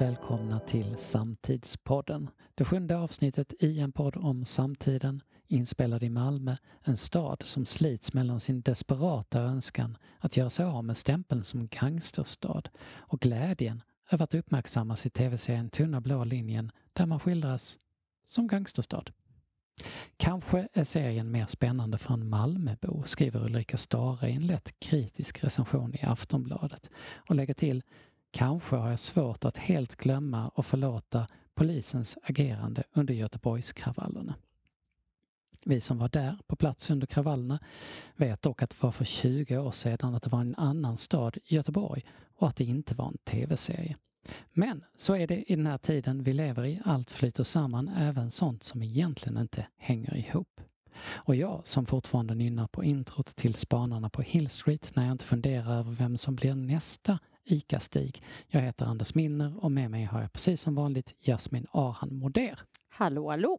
välkomna till Samtidspodden. Det sjunde avsnittet i en podd om samtiden, inspelad i Malmö, en stad som slits mellan sin desperata önskan att göra sig av med stämpeln som gangsterstad och glädjen över att uppmärksammas i tv-serien Tunna blå linjen där man skildras som gangsterstad. Kanske är serien mer spännande för en Malmöbo, skriver Ulrika Stare i en lätt kritisk recension i Aftonbladet och lägger till Kanske har jag svårt att helt glömma och förlåta polisens agerande under Göteborgskravallerna. Vi som var där på plats under kravallerna vet dock att det var för 20 år sedan att det var en annan stad, Göteborg, och att det inte var en tv-serie. Men så är det i den här tiden vi lever i. Allt flyter samman, även sånt som egentligen inte hänger ihop. Och jag som fortfarande nynnar på introt till Spanarna på Hill Street när jag inte funderar över vem som blir nästa ICA-Stig. Jag heter Anders Minner och med mig har jag precis som vanligt Jasmin Arhan Moder. Hallå, hallå!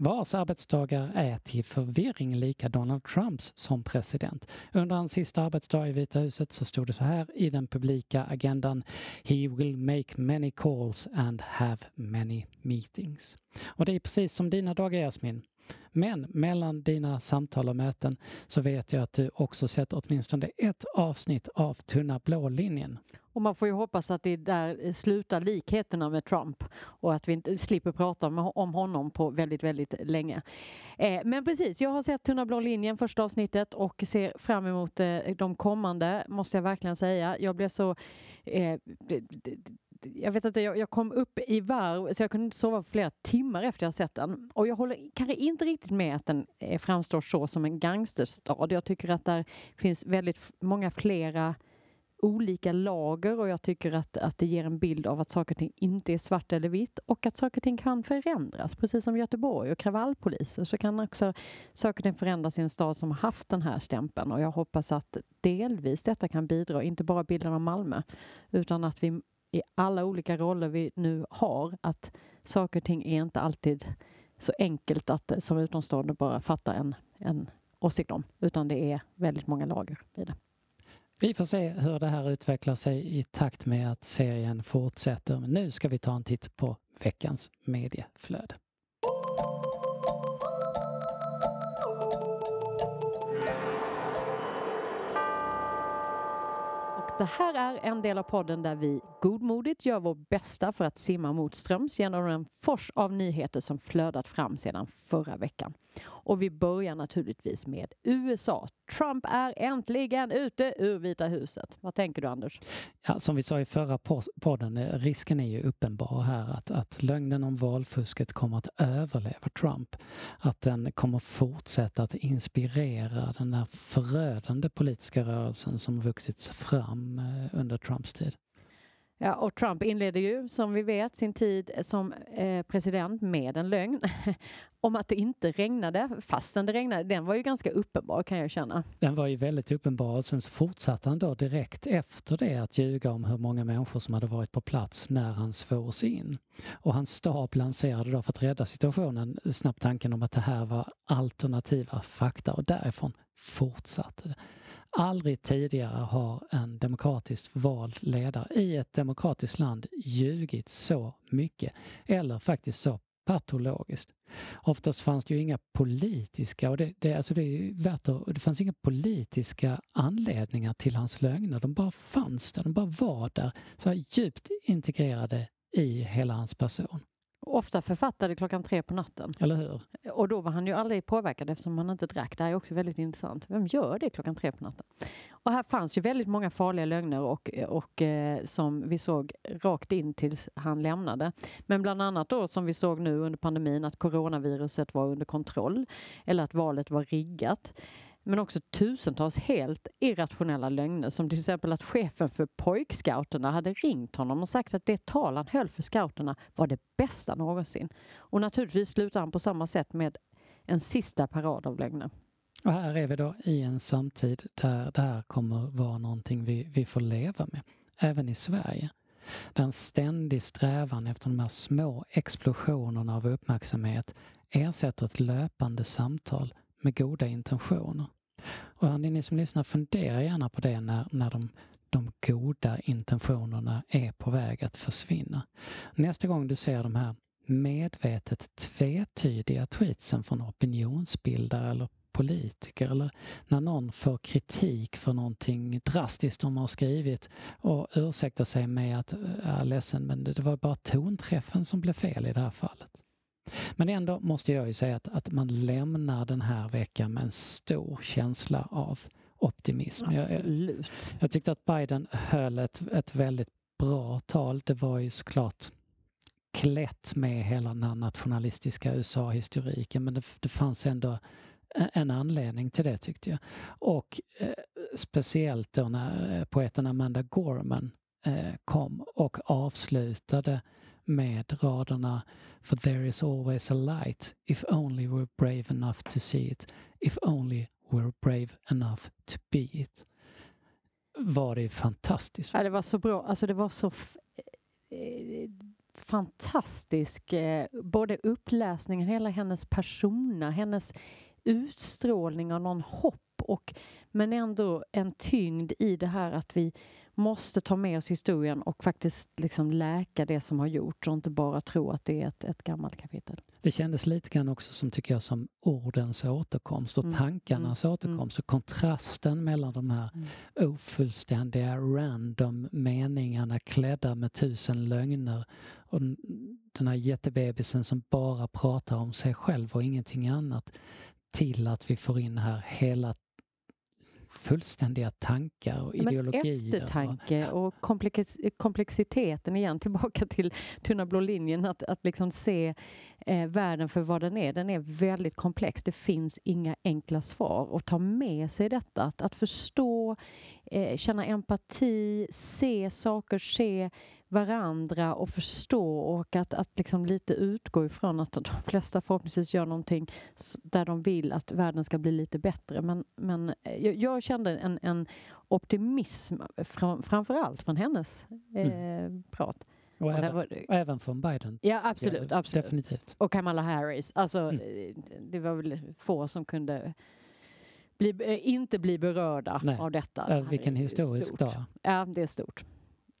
Vars arbetsdagar är till förvirring lika Donald Trumps som president. Under hans sista arbetsdag i Vita huset så stod det så här i den publika agendan He will make many calls and have many meetings. Och det är precis som dina dagar Jasmin. Men mellan dina samtal och möten så vet jag att du också sett åtminstone ett avsnitt av Tunna blå linjen. Och man får ju hoppas att det där slutar likheterna med Trump och att vi inte slipper prata om honom på väldigt, väldigt länge. Eh, men precis, jag har sett Tunna blå linjen första avsnittet och ser fram emot eh, de kommande, måste jag verkligen säga. Jag blev så eh, jag vet inte, jag, jag, kom upp i varv så jag kunde inte sova flera timmar efter jag sett den. Och jag håller kanske inte riktigt med att den eh, framstår så som en gangsterstad. Jag tycker att där finns väldigt många flera olika lager och jag tycker att, att det ger en bild av att saker och ting inte är svart eller vitt och att saker och ting kan förändras. Precis som Göteborg och kravallpoliser så kan också saker och ting förändras i en stad som har haft den här stämpeln och jag hoppas att delvis detta kan bidra, inte bara bilden av Malmö, utan att vi i alla olika roller vi nu har, att saker och ting är inte alltid så enkelt att eh, som utomstående bara fatta en, en åsikt om, utan det är väldigt många lager i det. Vi får se hur det här utvecklar sig i takt med att serien fortsätter. Men nu ska vi ta en titt på veckans medieflöde. Det här är en del av podden där vi godmodigt gör vårt bästa för att simma motströms genom en fors av nyheter som flödat fram sedan förra veckan. Och vi börjar naturligtvis med USA. Trump är äntligen ute ur Vita huset. Vad tänker du Anders? Ja, som vi sa i förra podden, eh, risken är ju uppenbar här att, att lögnen om valfusket kommer att överleva Trump. Att den kommer fortsätta att inspirera den här förödande politiska rörelsen som vuxit fram eh, under Trumps tid. Ja, och Trump inledde ju som vi vet sin tid som eh, president med en lögn om att det inte regnade fastän det regnade. Den var ju ganska uppenbar kan jag känna. Den var ju väldigt uppenbar och sen så fortsatte han då direkt efter det att ljuga om hur många människor som hade varit på plats när han svors in. Och hans stab lanserade då för att rädda situationen snabbt tanken om att det här var alternativa fakta och därifrån fortsatte det. Aldrig tidigare har en demokratiskt vald ledare i ett demokratiskt land ljugit så mycket eller faktiskt så patologiskt. Oftast fanns det ju inga politiska, och det, det, alltså det är värt att, det fanns inga politiska anledningar till hans lögner. De bara fanns där, de bara var där, så djupt integrerade i hela hans person. Ofta författade klockan tre på natten. Eller hur? Och då var han ju aldrig påverkad eftersom han inte drack. Det här är också väldigt intressant. Vem gör det klockan tre på natten? Och här fanns ju väldigt många farliga lögner och, och eh, som vi såg rakt in tills han lämnade. Men bland annat då som vi såg nu under pandemin att coronaviruset var under kontroll eller att valet var riggat men också tusentals helt irrationella lögner som till exempel att chefen för pojkscouterna hade ringt honom och sagt att det tal han höll för scouterna var det bästa någonsin. Och naturligtvis slutar han på samma sätt med en sista parad av lögner. Och här är vi då i en samtid där det här kommer vara någonting vi, vi får leva med, även i Sverige. Där en ständig strävan efter de här små explosionerna av uppmärksamhet ersätter ett löpande samtal med goda intentioner. Och hörni, ni som lyssnar, fundera gärna på det när, när de de goda intentionerna är på väg att försvinna. Nästa gång du ser de här medvetet tvetydiga tweetsen från opinionsbildare eller politiker eller när någon får kritik för någonting drastiskt de har skrivit och ursäktar sig med att jag är ledsen men det var bara tonträffen som blev fel i det här fallet. Men ändå måste jag ju säga att, att man lämnar den här veckan med en stor känsla av optimism. Absolut. Jag, jag tyckte att Biden höll ett, ett väldigt bra tal. Det var ju såklart klätt med hela den här nationalistiska USA-historiken men det, det fanns ändå en anledning till det tyckte jag. Och eh, speciellt då när eh, poeten Amanda Gorman eh, kom och avslutade med raderna For there is always a light if only we're brave enough to see it if only we're brave enough to be it. Var det fantastiskt. Ja, det var så bra. Alltså det var så eh, fantastisk, eh, både uppläsningen, hela hennes persona, hennes utstrålning av någon hopp och men ändå en tyngd i det här att vi måste ta med oss historien och faktiskt liksom läka det som har gjorts och inte bara tro att det är ett, ett gammalt kapitel. Det kändes lite grann också som, tycker jag, som ordens återkomst och mm. tankarnas mm. återkomst och kontrasten mellan de här mm. ofullständiga, random meningarna klädda med tusen lögner och den här jättebebisen som bara pratar om sig själv och ingenting annat till att vi får in här hela fullständiga tankar och Men ideologier. Eftertanke och komplex komplexiteten igen, tillbaka till tunna blå linjen, att, att liksom se eh, världen för vad den är. Den är väldigt komplex. Det finns inga enkla svar. Och ta med sig detta, att, att förstå, eh, känna empati, se saker, se varandra och förstå och att, att liksom lite utgå ifrån att de flesta förhoppningsvis gör någonting där de vill att världen ska bli lite bättre. Men, men eh, jag, jag kände en, en optimism fram, framför allt från hennes eh, mm. prat. Och, även, och även från Biden. Ja, absolut. Ja, absolut. Definitivt. Och Kamala Harris. Alltså, mm. Eh, det var väl få som kunde bli, eh, inte bli berörda Nej. av detta. Äh, vilken historisk stort. dag. Ja, det är stort.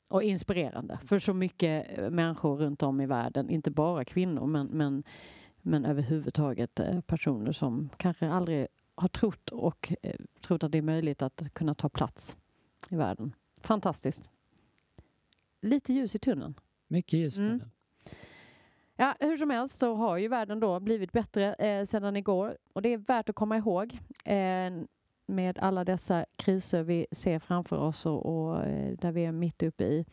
Och inspirerande för så mycket eh, människor runt om i världen. Inte bara kvinnor, men, men, men överhuvudtaget personer som kanske aldrig har trott och eh, trott att det är möjligt att kunna ta plats i världen. Fantastiskt. Lite ljus i tunneln. Mycket ljus i mm. tunneln. Ja, hur som helst så har ju världen då blivit bättre eh, sedan igår och det är värt att komma ihåg eh, med alla dessa kriser vi ser framför oss och, och eh, där vi är mitt uppe i.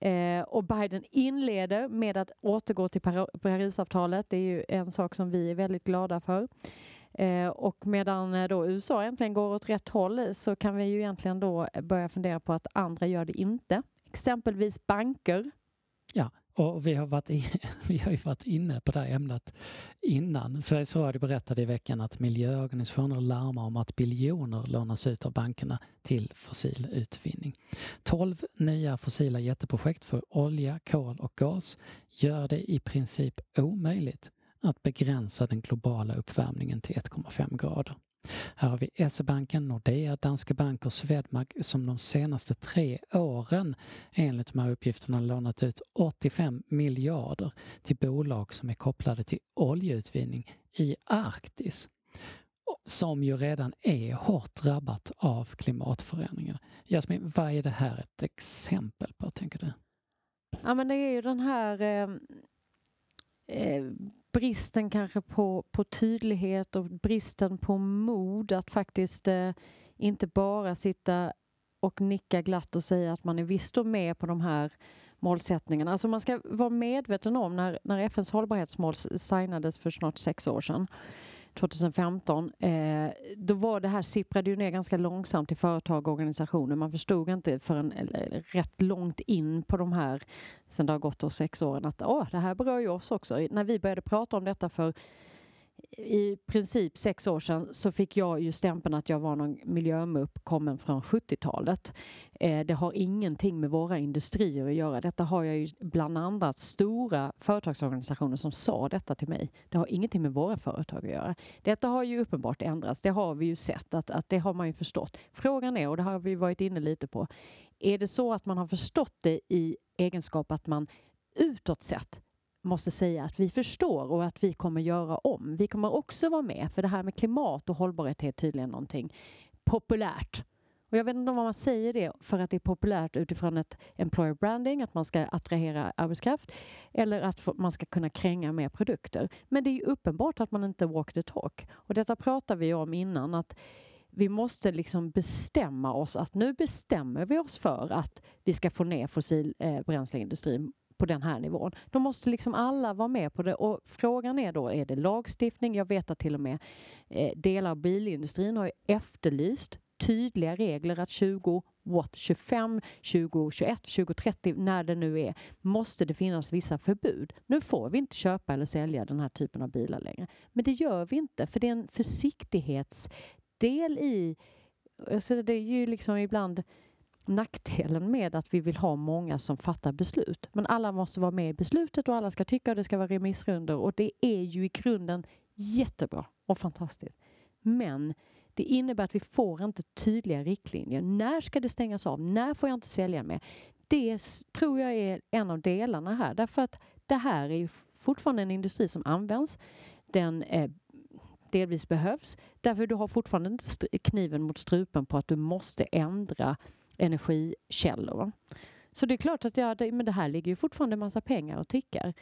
Eh, och Biden inleder med att återgå till Parisavtalet. Det är ju en sak som vi är väldigt glada för. Eh, och medan eh, då USA äntligen går åt rätt håll så kan vi ju egentligen då börja fundera på att andra gör det inte. Exempelvis banker. Ja, och vi har, varit i, vi har ju varit inne på det här ämnet innan. Sveriges Radio berättade i veckan att miljöorganisationer larmar om att biljoner lånas ut av bankerna till fossil utvinning. 12 nya fossila jätteprojekt för olja, kol och gas gör det i princip omöjligt att begränsa den globala uppvärmningen till 1,5 grader. Här har vi SE-banken, Nordea, Danske Bank och Swedbank som de senaste tre åren enligt de här uppgifterna lånat ut 85 miljarder till bolag som är kopplade till oljeutvinning i Arktis som ju redan är hårt drabbat av klimatförändringar. Jasmin, vad är det här ett exempel på, tänker du? Ja, men det är ju den här eh, eh, bristen kanske på, på tydlighet och bristen på mod att faktiskt eh, inte bara sitta och nicka glatt och säga att man är visst och med på de här målsättningarna. Alltså man ska vara medveten om när, när FNs hållbarhetsmål signades för snart sex år sedan 2015, eh, då var det här sipprade ju ner ganska långsamt i företag och organisationer. Man förstod inte förrän rätt långt in på de här, sen det har gått då sex åren, att åh, det här berör ju oss också. När vi började prata om detta för i princip sex år sedan så fick jag ju stämpeln att jag var någon miljömupp kommen från 70-talet. Eh, det har ingenting med våra industrier att göra. Detta har jag ju bland annat stora företagsorganisationer som sa detta till mig. Det har ingenting med våra företag att göra. Detta har ju uppenbart ändrats. Det har vi ju sett att, att det har man ju förstått. Frågan är, och det har vi varit inne lite på, är det så att man har förstått det i egenskap att man utåt sett måste säga att vi förstår och att vi kommer göra om. Vi kommer också vara med, för det här med klimat och hållbarhet är tydligen någonting populärt. Och jag vet inte om man säger det för att det är populärt utifrån ett employer branding, att man ska attrahera arbetskraft, eller att man ska kunna kränga mer produkter. Men det är ju uppenbart att man inte walk the talk. Och detta pratade vi om innan, att vi måste liksom bestämma oss att nu bestämmer vi oss för att vi ska få ner fossilbränsleindustrin på den här nivån. Då måste liksom alla vara med på det och frågan är då, är det lagstiftning? Jag vet att till och med eh, delar av bilindustrin har efterlyst tydliga regler att 20 watt 25, 2021, 2030, när det nu är, måste det finnas vissa förbud. Nu får vi inte köpa eller sälja den här typen av bilar längre. Men det gör vi inte, för det är en försiktighetsdel i... Alltså det är ju liksom ibland nackdelen med att vi vill ha många som fattar beslut. Men alla måste vara med i beslutet och alla ska tycka och det ska vara remissrundor och det är ju i grunden jättebra och fantastiskt. Men det innebär att vi får inte tydliga riktlinjer. När ska det stängas av? När får jag inte sälja mer? Det tror jag är en av delarna här därför att det här är ju fortfarande en industri som används. Den eh, delvis behövs därför du har fortfarande inte kniven mot strupen på att du måste ändra energikällor. Så det är klart att ja, det, men det här ligger ju fortfarande en massa pengar och tickar.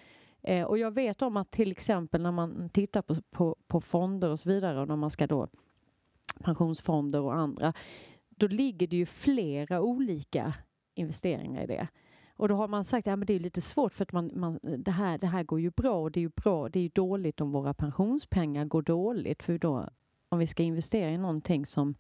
Eh, och jag vet om att till exempel när man tittar på, på, på fonder och så vidare och när man ska då pensionsfonder och andra, då ligger det ju flera olika investeringar i det. Och då har man sagt att ja, det är lite svårt för att man, man, det, här, det här går ju bra och det är ju bra. Det är ju dåligt om våra pensionspengar går dåligt för då om vi ska investera i någonting som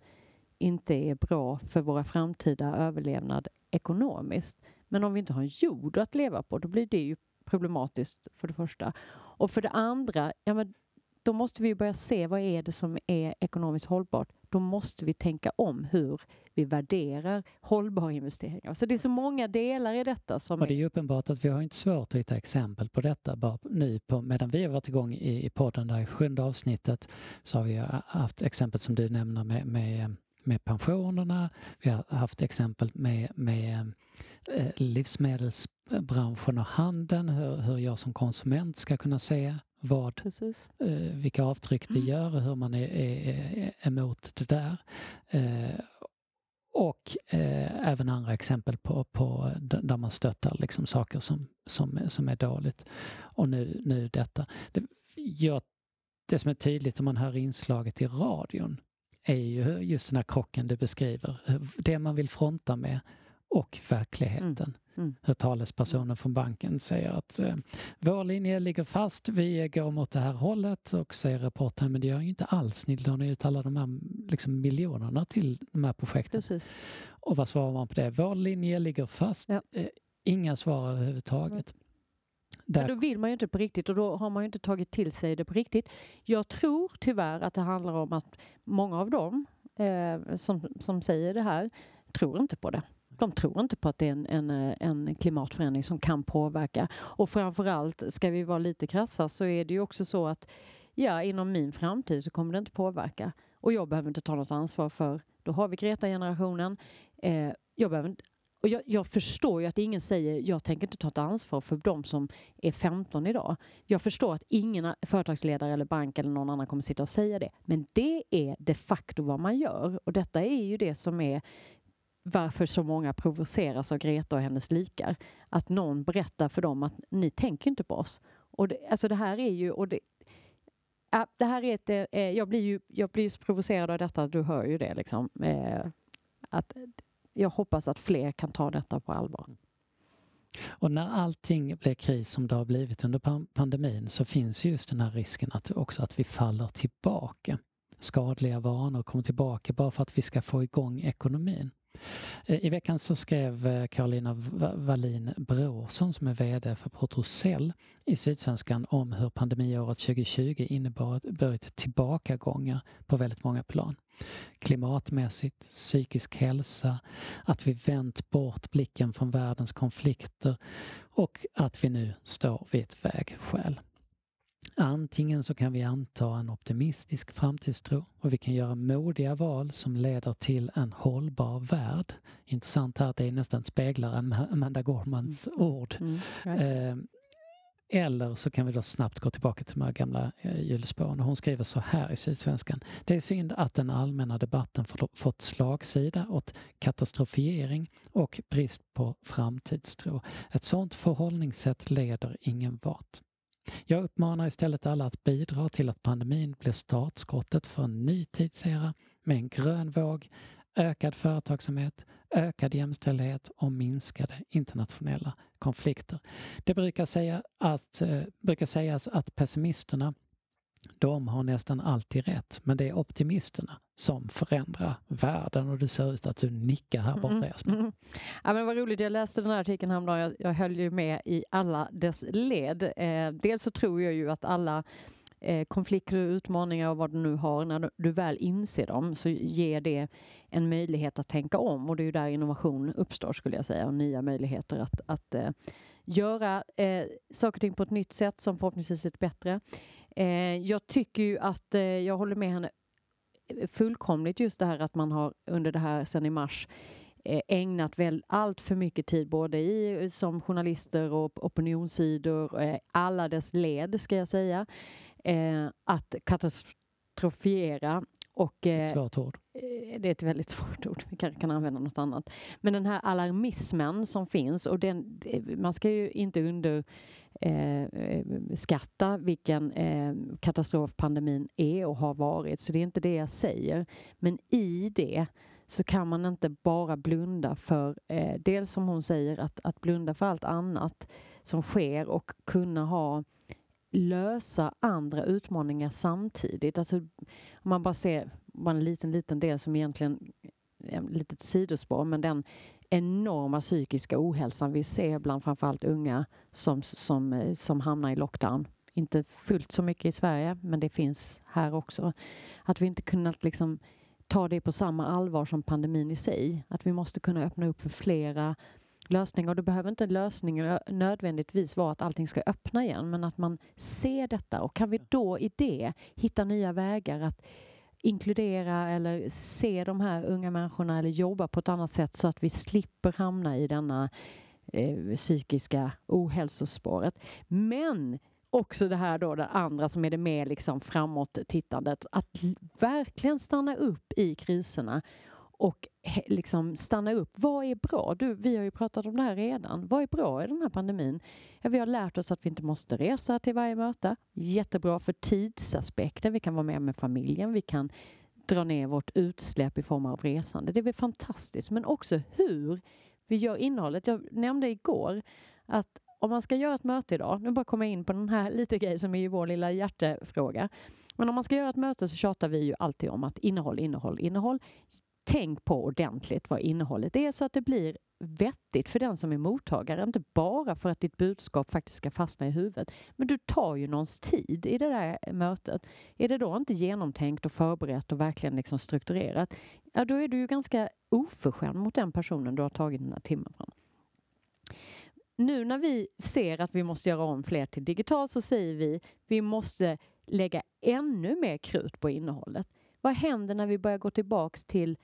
inte är bra för våra framtida överlevnad ekonomiskt. Men om vi inte har en jord att leva på, då blir det ju problematiskt för det första. Och för det andra, ja, men då måste vi börja se vad är det som är ekonomiskt hållbart. Då måste vi tänka om hur vi värderar hållbara investeringar. Så det är så många delar i detta. Som och det är uppenbart att vi har inte svårt att hitta exempel på detta bara nu på, medan vi har varit igång i, i podden där i sjunde avsnittet så har vi haft exempel som du nämner med, med med pensionerna, vi har haft exempel med, med eh, livsmedelsbranschen och handeln, hur, hur jag som konsument ska kunna se vad, eh, vilka avtryck det mm. gör och hur man är, är, är emot det där. Eh, och eh, även andra exempel på, på där man stöttar liksom saker som, som, som är dåligt. Och nu, nu detta. Det, jag, det som är tydligt om man hör inslaget i radion är ju just den här krocken du beskriver. Det man vill fronta med och verkligheten. Mm. Mm. Hur talespersonen från banken säger att eh, vår linje ligger fast, vi går mot det här hållet och säger reportern, men det gör ju inte alls, ni lånar ut alla de här liksom, miljonerna till de här projekten. Precis. Och vad svarar man på det? Vår linje ligger fast, ja. eh, inga svar överhuvudtaget. Mm. Där... då vill man ju inte på riktigt och då har man ju inte tagit till sig det på riktigt. Jag tror tyvärr att det handlar om att många av dem eh, som, som säger det här tror inte på det. De tror inte på att det är en, en, en klimatförändring som kan påverka. Och framförallt, ska vi vara lite krassa, så är det ju också så att ja, inom min framtid så kommer det inte påverka. Och jag behöver inte ta något ansvar för, då har vi Greta-generationen. Eh, jag behöver inte, och jag, jag, förstår ju att ingen säger jag tänker inte ta ett ansvar för de som är 15 idag. Jag förstår att ingen företagsledare eller bank eller någon annan kommer sitta och säga det. Men det är de facto vad man gör och detta är ju det som är varför så många provoceras av Greta och hennes likar. Att någon berättar för dem att ni tänker inte på oss. Och det, alltså det här är ju, och det, ja, det här är ett, eh, jag blir ju jag blir så provocerad av detta, du hör ju det liksom. Eh, att jag hoppas att fler kan ta detta på allvar. Mm. Och när allting blir kris som det har blivit under pandemin så finns just den här risken att också att vi faller tillbaka. Skadliga vanor kommer tillbaka bara för att vi ska få igång ekonomin. Eh, I veckan så skrev eh, Karolina Wallin Bråsson som är VD för Protrosell i Sydsvenskan om hur pandemiåret 2020 inneburit tillbakagångar på väldigt många plan. Klimatmässigt, psykisk hälsa, att vi vänt bort blicken från världens konflikter och att vi nu står vid ett vägskäl. Antingen så kan vi anta en optimistisk framtidstro och vi kan göra modiga val som leder till en hållbar värld. Intressant här att det nästan speglar Amanda Gormans mm. ord. Mm. Eh, eller så kan vi då snabbt gå tillbaka till de här gamla eh, hjulspåren. Hon skriver så här i Sydsvenskan. Det är synd att den allmänna debatten fått slagsida åt katastrofiering och brist på framtidstro. Ett sådant förhållningssätt leder ingen vart. Jag uppmanar istället alla att bidra till att pandemin blir startskottet för en ny tidsera med en grön våg, ökad företagsamhet, ökad jämställdhet och minskade internationella konflikter. Det brukar, säga att, eh, brukar sägas att pessimisterna de har nästan alltid rätt, men det är optimisterna som förändrar världen och det ser ut att du nickar här borta mm, Jasmin. Mm. Ja, men vad roligt, jag läste den här artikeln häromdagen, jag, jag höll ju med i alla dess led. Eh, dels så tror jag ju att alla eh, konflikter och utmaningar och vad du nu har, när du väl inser dem så ger det en möjlighet att tänka om och det är ju där innovation uppstår skulle jag säga och nya möjligheter att, att eh, göra eh, saker och ting på ett nytt sätt som förhoppningsvis är bättre. Eh, jag tycker ju att eh, jag håller med henne fullkomligt just det här att man har under det här sen i mars eh, ägnat väl allt för mycket tid både i, som journalister och opinionssidor, eh, alla dess led ska jag säga, eh, att katastrofiera och, eh, ett svårt ord. Eh, det är ett väldigt svårt ord, vi kanske kan använda något annat. Men den här alarmismen som finns och den, man ska ju inte underskatta eh, vilken eh, katastrof pandemin är och har varit, så det är inte det jag säger. Men i det så kan man inte bara blunda för, eh, dels som hon säger, att, att blunda för allt annat som sker och kunna ha lösa andra utmaningar samtidigt. Alltså, om man bara ser bara en liten, liten del som egentligen är ett litet sidospår, men den enorma psykiska ohälsan vi ser bland framförallt unga som, som, eh, som hamnar i lockdown. Inte fullt så mycket i Sverige, men det finns här också. Att vi inte kunnat liksom ta det på samma allvar som pandemin i sig. Att vi måste kunna öppna upp för flera lösning. Och det behöver inte lösningen nödvändigtvis vara att allting ska öppna igen, men att man ser detta. Och kan vi då i det hitta nya vägar att inkludera eller se de här unga människorna eller jobba på ett annat sätt så att vi slipper hamna i denna eh, psykiska ohälsospåret. Men också det här då, det andra som är det mer liksom framåt-tittandet. Att verkligen stanna upp i kriserna och liksom stanna upp. Vad är bra? Du, vi har ju pratat om det här redan. Vad är bra i den här pandemin? Ja, vi har lärt oss att vi inte måste resa till varje möte. Jättebra för tidsaspekten. Vi kan vara med med familjen. Vi kan dra ner vårt utsläpp i form av resande. Det är väl fantastiskt. Men också hur vi gör innehållet. Jag nämnde igår att om man ska göra ett möte idag, nu bara kommer jag in på den här lite grej som är ju vår lilla hjärtefråga. Men om man ska göra ett möte så tjatar vi ju alltid om att innehåll, innehåll, innehåll tänk på ordentligt vad innehållet är så att det blir vettigt för den som är mottagare. Inte bara för att ditt budskap faktiskt ska fastna i huvudet. Men du tar ju någons tid i det där mötet. Är det då inte genomtänkt och förberett och verkligen liksom strukturerat, ja då är du ju ganska oförskämd mot den personen du har tagit den här timmen från. Nu när vi ser att vi måste göra om fler till digitalt så säger vi vi måste lägga ännu mer krut på innehållet. Vad händer när vi börjar gå tillbaks till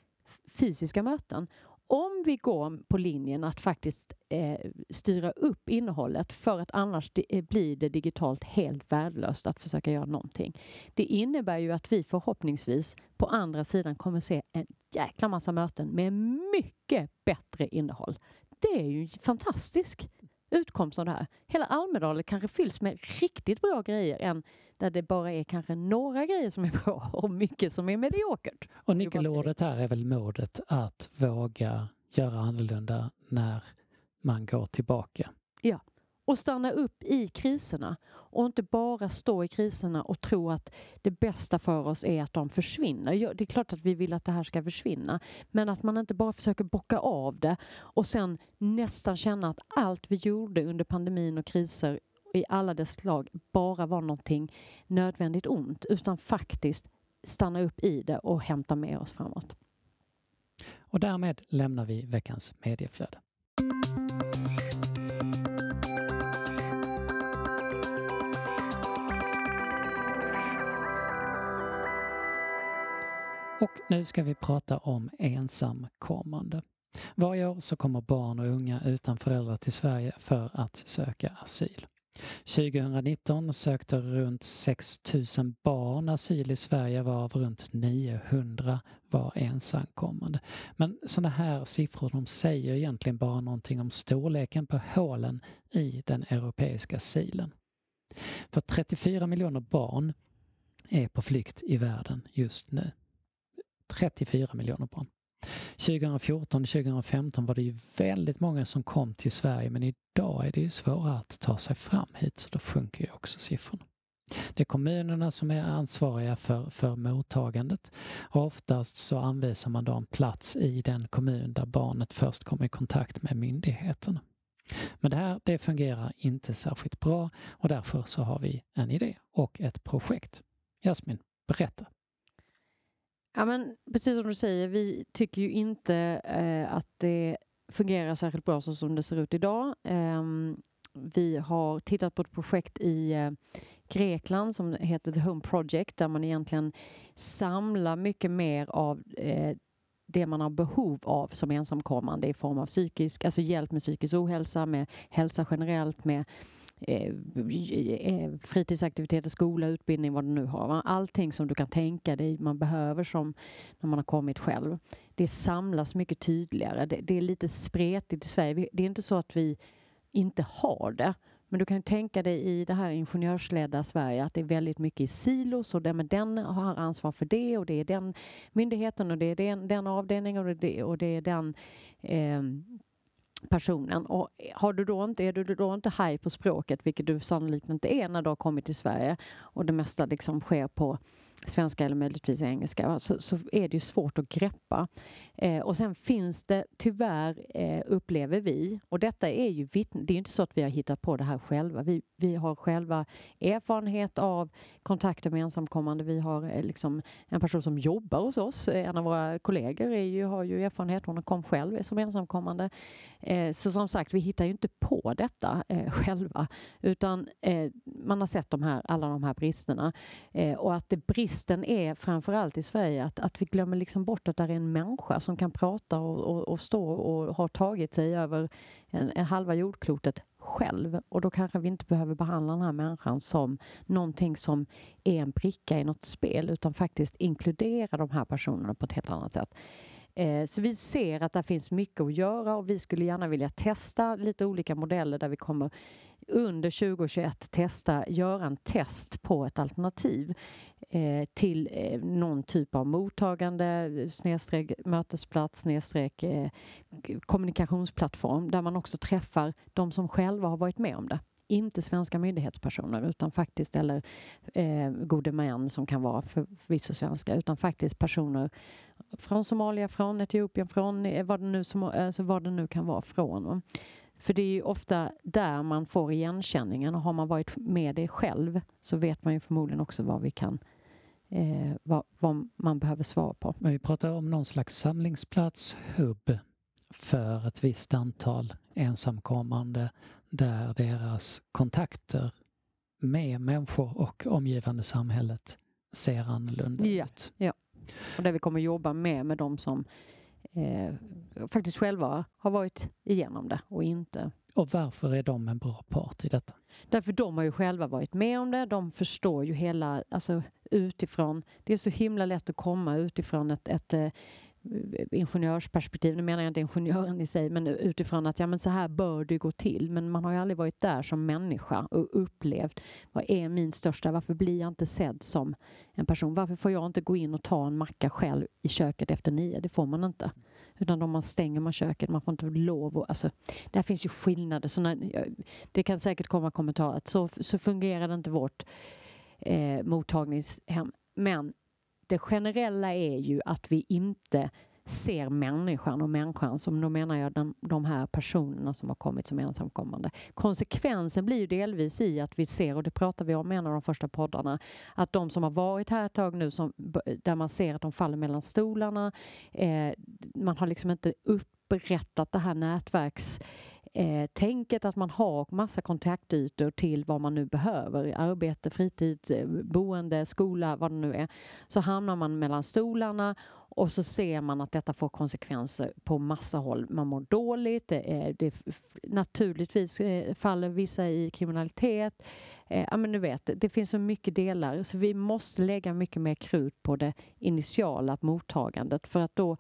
fysiska möten. Om vi går på linjen att faktiskt eh, styra upp innehållet för att annars det, eh, blir det digitalt helt värdelöst att försöka göra någonting. Det innebär ju att vi förhoppningsvis på andra sidan kommer se en jäkla massa möten med mycket bättre innehåll. Det är ju fantastisk utkomst av det här. Hela Almedalen kanske fylls med riktigt bra grejer än där det bara är kanske några grejer som är bra och mycket som är mediokert. Och nyckelordet här är väl modet att våga göra annorlunda när man går tillbaka. Ja, och stanna upp i kriserna och inte bara stå i kriserna och tro att det bästa för oss är att de försvinner. Det är klart att vi vill att det här ska försvinna, men att man inte bara försöker bocka av det och sen nästan känna att allt vi gjorde under pandemin och kriser i alla dess slag bara var någonting nödvändigt ont utan faktiskt stanna upp i det och hämta med oss framåt. Och därmed lämnar vi veckans medieflöde. Och nu ska vi prata om ensamkommande. Varje år så kommer barn och unga utan föräldrar till Sverige för att söka asyl. 2019 sökte runt 6 000 barn asyl i Sverige varav runt 900 var ensamkommande. Men sådana här siffror de säger egentligen bara någonting om storleken på hålen i den europeiska silen. För 34 miljoner barn är på flykt i världen just nu. 34 miljoner barn. 2014-2015 var det ju väldigt många som kom till Sverige men idag är det ju svårare att ta sig fram hit så då sjunker ju också siffrorna. Det är kommunerna som är ansvariga för, för mottagandet och oftast så anvisar man då en plats i den kommun där barnet först kommer i kontakt med myndigheterna. Men det här det fungerar inte särskilt bra och därför så har vi en idé och ett projekt. Jasmin, berätta. Ja, men precis som du säger, vi tycker ju inte eh, att det fungerar särskilt bra så som det ser ut idag. Eh, vi har tittat på ett projekt i eh, Grekland som heter The Home Project där man egentligen samlar mycket mer av eh, det man har behov av som ensamkommande i form av psykisk, alltså hjälp med psykisk ohälsa, med hälsa generellt, med Eh, eh, fritidsaktiviteter, skola, utbildning, vad du nu har. Allting som du kan tänka dig man behöver som när man har kommit själv. Det samlas mycket tydligare. Det, det är lite spretigt i Sverige. Det är inte så att vi inte har det. Men du kan tänka dig i det här ingenjörsledda Sverige att det är väldigt mycket i silos och den, den har ansvar för det och det är den myndigheten och det är den, den avdelningen och det, och det är den eh, personen. Och har du då inte, är du då inte haj på språket, vilket du sannolikt inte är när du har kommit till Sverige och det mesta liksom sker på svenska eller möjligtvis engelska, så, så är det ju svårt att greppa. Eh, och sen finns det tyvärr, eh, upplever vi, och detta är ju det är inte så att vi har hittat på det här själva. Vi, vi har själva erfarenhet av kontakter med ensamkommande. Vi har eh, liksom en person som jobbar hos oss, eh, en av våra kollegor är ju, har ju erfarenhet, hon kom själv som ensamkommande. Eh, så som sagt, vi hittar ju inte på detta eh, själva, utan eh, man har sett de här, alla de här bristerna. Eh, och att det bristen är framförallt i Sverige att, att vi glömmer liksom bort att det är en människa som kan prata och, och, och stå och har tagit sig över en, en halva jordklotet själv. Och då kanske vi inte behöver behandla den här människan som någonting som är en bricka i något spel utan faktiskt inkludera de här personerna på ett helt annat sätt. Eh, så vi ser att det finns mycket att göra och vi skulle gärna vilja testa lite olika modeller där vi kommer under 2021 testa, göra en test på ett alternativ eh, till eh, någon typ av mottagande, snedstreck mötesplats, snedstreck eh, kommunikationsplattform där man också träffar de som själva har varit med om det inte svenska myndighetspersoner utan faktiskt, eller eh, gode män som kan vara förvisso svenska, utan faktiskt personer från Somalia, från Etiopien, från eh, vad det nu, som, alltså vad det nu kan vara från. För det är ju ofta där man får igenkänningen och har man varit med det själv så vet man ju förmodligen också vad vi kan eh, vad, vad, man behöver svara på. Men vi pratar om någon slags samlingsplats, hubb, för ett visst antal ensamkommande där deras kontakter med människor och omgivande samhället ser annorlunda ja, ut. Ja, och där vi kommer jobba med med de som eh, faktiskt själva har varit igenom det och inte. Och varför är de en bra part i detta? Därför de har ju själva varit med om det. De förstår ju hela, alltså utifrån. Det är så himla lätt att komma utifrån ett, ett eh, ingenjörsperspektiv, nu menar jag inte ingenjören i sig, men utifrån att ja, men så här bör det gå till. Men man har ju aldrig varit där som människa och upplevt vad är min största, varför blir jag inte sedd som en person? Varför får jag inte gå in och ta en macka själv i köket efter nio? Det får man inte. Utan då man stänger man köket, man får inte lov och... alltså, där finns ju skillnader. Så när, det kan säkert komma kommentarer att så, så fungerar det inte vårt eh, mottagningshem. Men det generella är ju att vi inte ser människan och människan som då menar jag den, de här personerna som har kommit som ensamkommande. Konsekvensen blir ju delvis i att vi ser, och det pratar vi om i en av de första poddarna, att de som har varit här ett tag nu, som, där man ser att de faller mellan stolarna, eh, man har liksom inte upprättat det här nätverks eh, tänket att man har massa kontaktytor till vad man nu behöver, arbete, fritid, eh, boende, skola, vad det nu är, så hamnar man mellan stolarna och så ser man att detta får konsekvenser på massa håll. Man mår dåligt, det, är, det naturligtvis eh, faller vissa i kriminalitet. Eh, ja, men du vet, det finns så mycket delar så vi måste lägga mycket mer krut på det initiala mottagandet för att då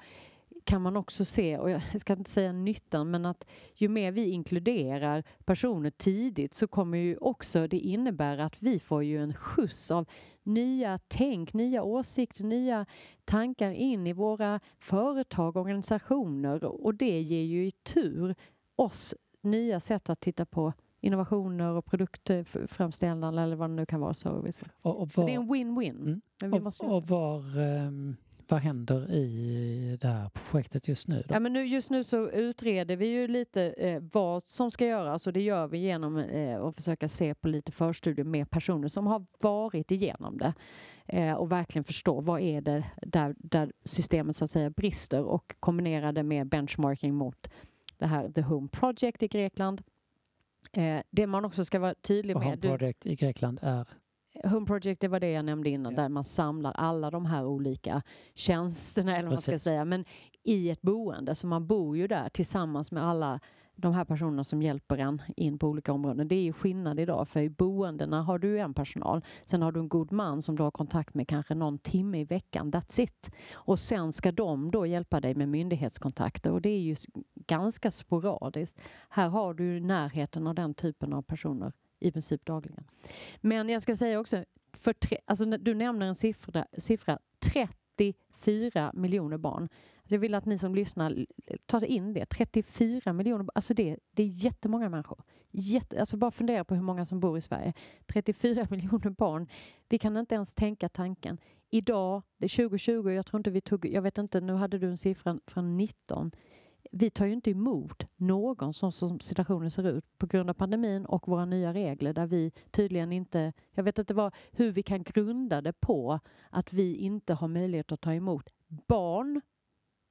kan man också se, och jag ska inte säga nyttan, men att ju mer vi inkluderar personer tidigt så kommer ju också det innebära att vi får ju en skjuts av nya tänk, nya åsikter, nya tankar in i våra företag, organisationer och det ger ju i tur oss nya sätt att titta på innovationer och produktframställande eller vad det nu kan vara, service. Och, och var, det är en win-win. Mm. Och, och var, um vad händer i det här projektet just nu? Då? Ja, men nu, just nu så utreder vi ju lite eh, vad som ska göras och det gör vi genom eh, att försöka se på lite förstudier med personer som har varit igenom det eh, och verkligen förstå vad är det där, där systemet så att säga brister och kombinera det med benchmarking mot det här The Home Project i Grekland. Eh, det man också ska vara tydlig med... Home Project i Grekland är? Home Project, det var det jag nämnde innan, ja. där man samlar alla de här olika tjänsterna, eller vad man ska säga, men i ett boende. Så man bor ju där tillsammans med alla de här personerna som hjälper en in på olika områden. Det är ju skillnad idag, för i boendena har du en personal. Sen har du en god man som du har kontakt med kanske någon timme i veckan, that's it. Och sen ska de då hjälpa dig med myndighetskontakter och det är ju ganska sporadiskt. Här har du närheten av den typen av personer i princip dagligen. Men jag ska säga också, för tre, alltså du nämner en siffra, siffra 34 miljoner barn. Alltså jag vill att ni som lyssnar tar in det. 34 miljoner alltså det, det är jättemånga människor. Jätte, alltså bara fundera på hur många som bor i Sverige. 34 miljoner barn. Vi kan inte ens tänka tanken. Idag, det är 2020, jag tror inte vi tog, jag vet inte, nu hade du en siffra från 19 vi tar ju inte emot någon som, som situationen ser ut på grund av pandemin och våra nya regler där vi tydligen inte, jag vet inte vad, hur vi kan grunda det på att vi inte har möjlighet att ta emot barn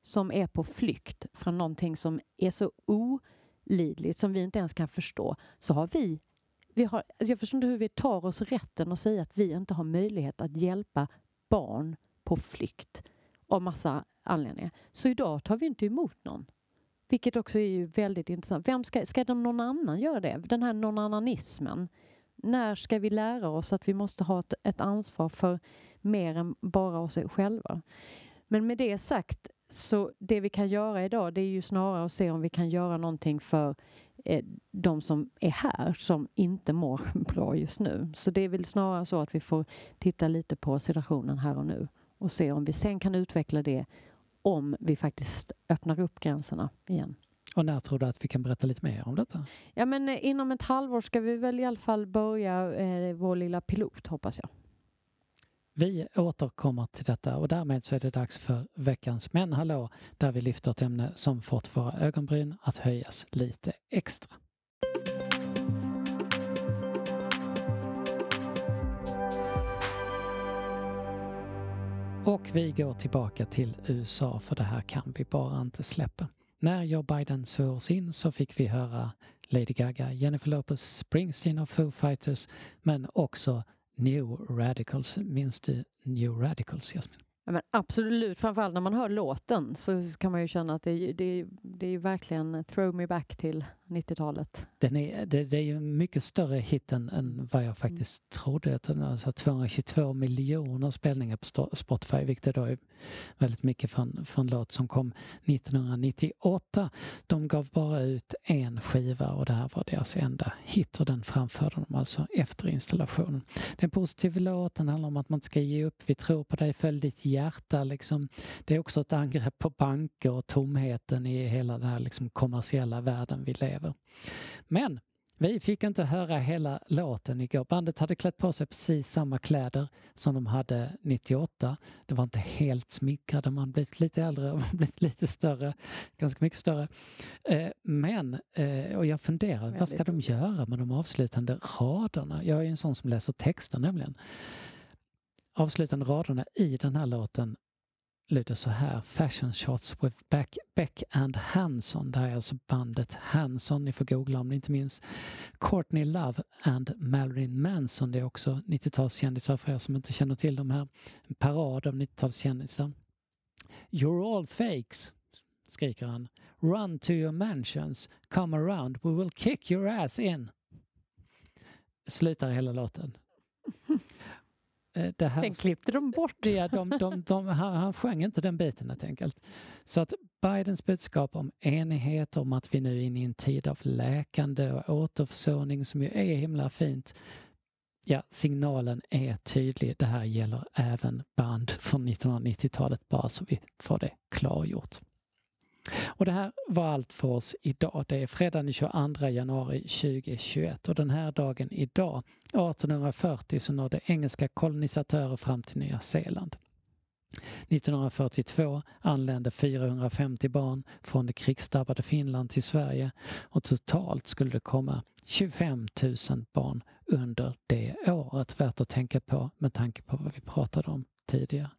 som är på flykt från någonting som är så olidligt som vi inte ens kan förstå, så har vi vi har, alltså jag förstår inte hur vi tar oss rätten att säga att vi inte har möjlighet att hjälpa barn på flykt av massa anledningar. Så idag tar vi inte emot någon. Vilket också är ju väldigt intressant. Vem ska, ska någon annan göra det? Den här nånannanismen. När ska vi lära oss att vi måste ha ett, ett ansvar för mer än bara oss själva? Men med det sagt, så det vi kan göra idag det är ju snarare att se om vi kan göra någonting för eh, de som är här som inte mår bra just nu. Så det är väl snarare så att vi får titta lite på situationen här och nu och se om vi sen kan utveckla det om vi faktiskt öppnar upp gränserna igen. Och när tror du att vi kan berätta lite mer om detta? Ja, men eh, inom ett halvår ska vi väl i alla fall börja eh, vår lilla pilot, hoppas jag. Vi återkommer till detta och därmed så är det dags för veckans Men hallå där vi lyfter ett ämne som fått våra ögonbryn att höjas lite extra. Och vi går tillbaka till USA för det här kan vi bara inte släppa. När Joe Biden svors in så fick vi höra Lady Gaga, Jennifer Lopez, Springsteen och Foo Fighters men också New Radicals. Minns du New Radicals, Jasmin? Ja, men absolut, framförallt när man hör låten så kan man ju känna att det, det, det är verkligen throw me back till 90-talet. Den är, det, det, är ju en mycket större hit än, än vad jag faktiskt mm. trodde. Alltså 222 miljoner spelningar på Spotify, vilket då är väldigt mycket från, från låt som kom 1998. De gav bara ut en skiva och det här var deras enda hit och den framförde de alltså efter installationen. Det är en positiv låt, den handlar om att man inte ska ge upp, vi tror på dig, följ ditt hjärta. Liksom. Det är också ett angrepp på banker och tomheten i hela den här liksom, kommersiella världen vi lever över. Men vi fick inte höra hela låten igår. Bandet hade klätt på sig precis samma kläder som de hade 98. Det var inte helt smickrade, man blivit lite äldre och blivit lite större, ganska mycket större. Eh, men, eh, och jag funderar, vad ska de göra med de avslutande raderna? Jag är en sån som läser texter nämligen. Avslutande raderna i den här låten lyder så här. Fashion shots with Beck, Beck and Hanson. Det här är alltså bandet Hanson. Ni får googla om ni inte minns. Courtney Love and Marilyn Manson. Det är också 90-talskändisar för er som inte känner till de här. En parad av 90-talskändisar. You're all fakes, skriker han. Run to your mansions. Come around. We will kick your ass in. Slutar hela låten. Eh, det här, den klippte de bort. Ja, de, de, de, han, han sjöng inte den biten helt enkelt. Så att Bidens budskap om enighet, om att vi nu är inne i en tid av läkande och återförsörjning som ju är himla fint. Ja, signalen är tydlig. Det här gäller även band från 1990-talet, bara så vi får det klargjort. Och det här var allt för oss idag. Det är fredag den 22 januari 2021 och den här dagen idag, 1840, så nådde engelska kolonisatörer fram till Nya Zeeland. 1942 anlände 450 barn från det krigsdrabbade Finland till Sverige och totalt skulle det komma 25 000 barn under det året. Värt att tänka på med tanke på vad vi pratade om tidigare.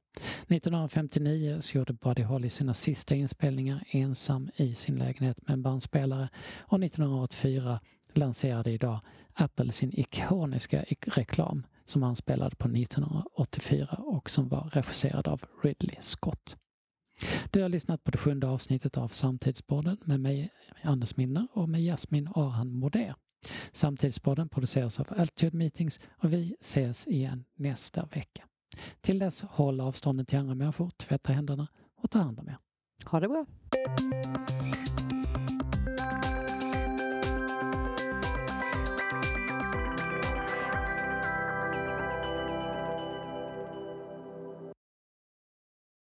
1959 så gjorde Buddy Holly sina sista inspelningar ensam i sin lägenhet med en bandspelare och 1984 lanserade idag Apple sin ikoniska reklam som han spelade på 1984 och som var regisserad av Ridley Scott. Du har lyssnat på det sjunde avsnittet av Samtidsborden med mig, Anders Minner och med Jasmin Arhan Moder. Samtidsborden produceras av Altitude Meetings och vi ses igen nästa vecka. Till dess, håll avståndet till andra människor, tvätta händerna och ta hand om er. Ha det bra!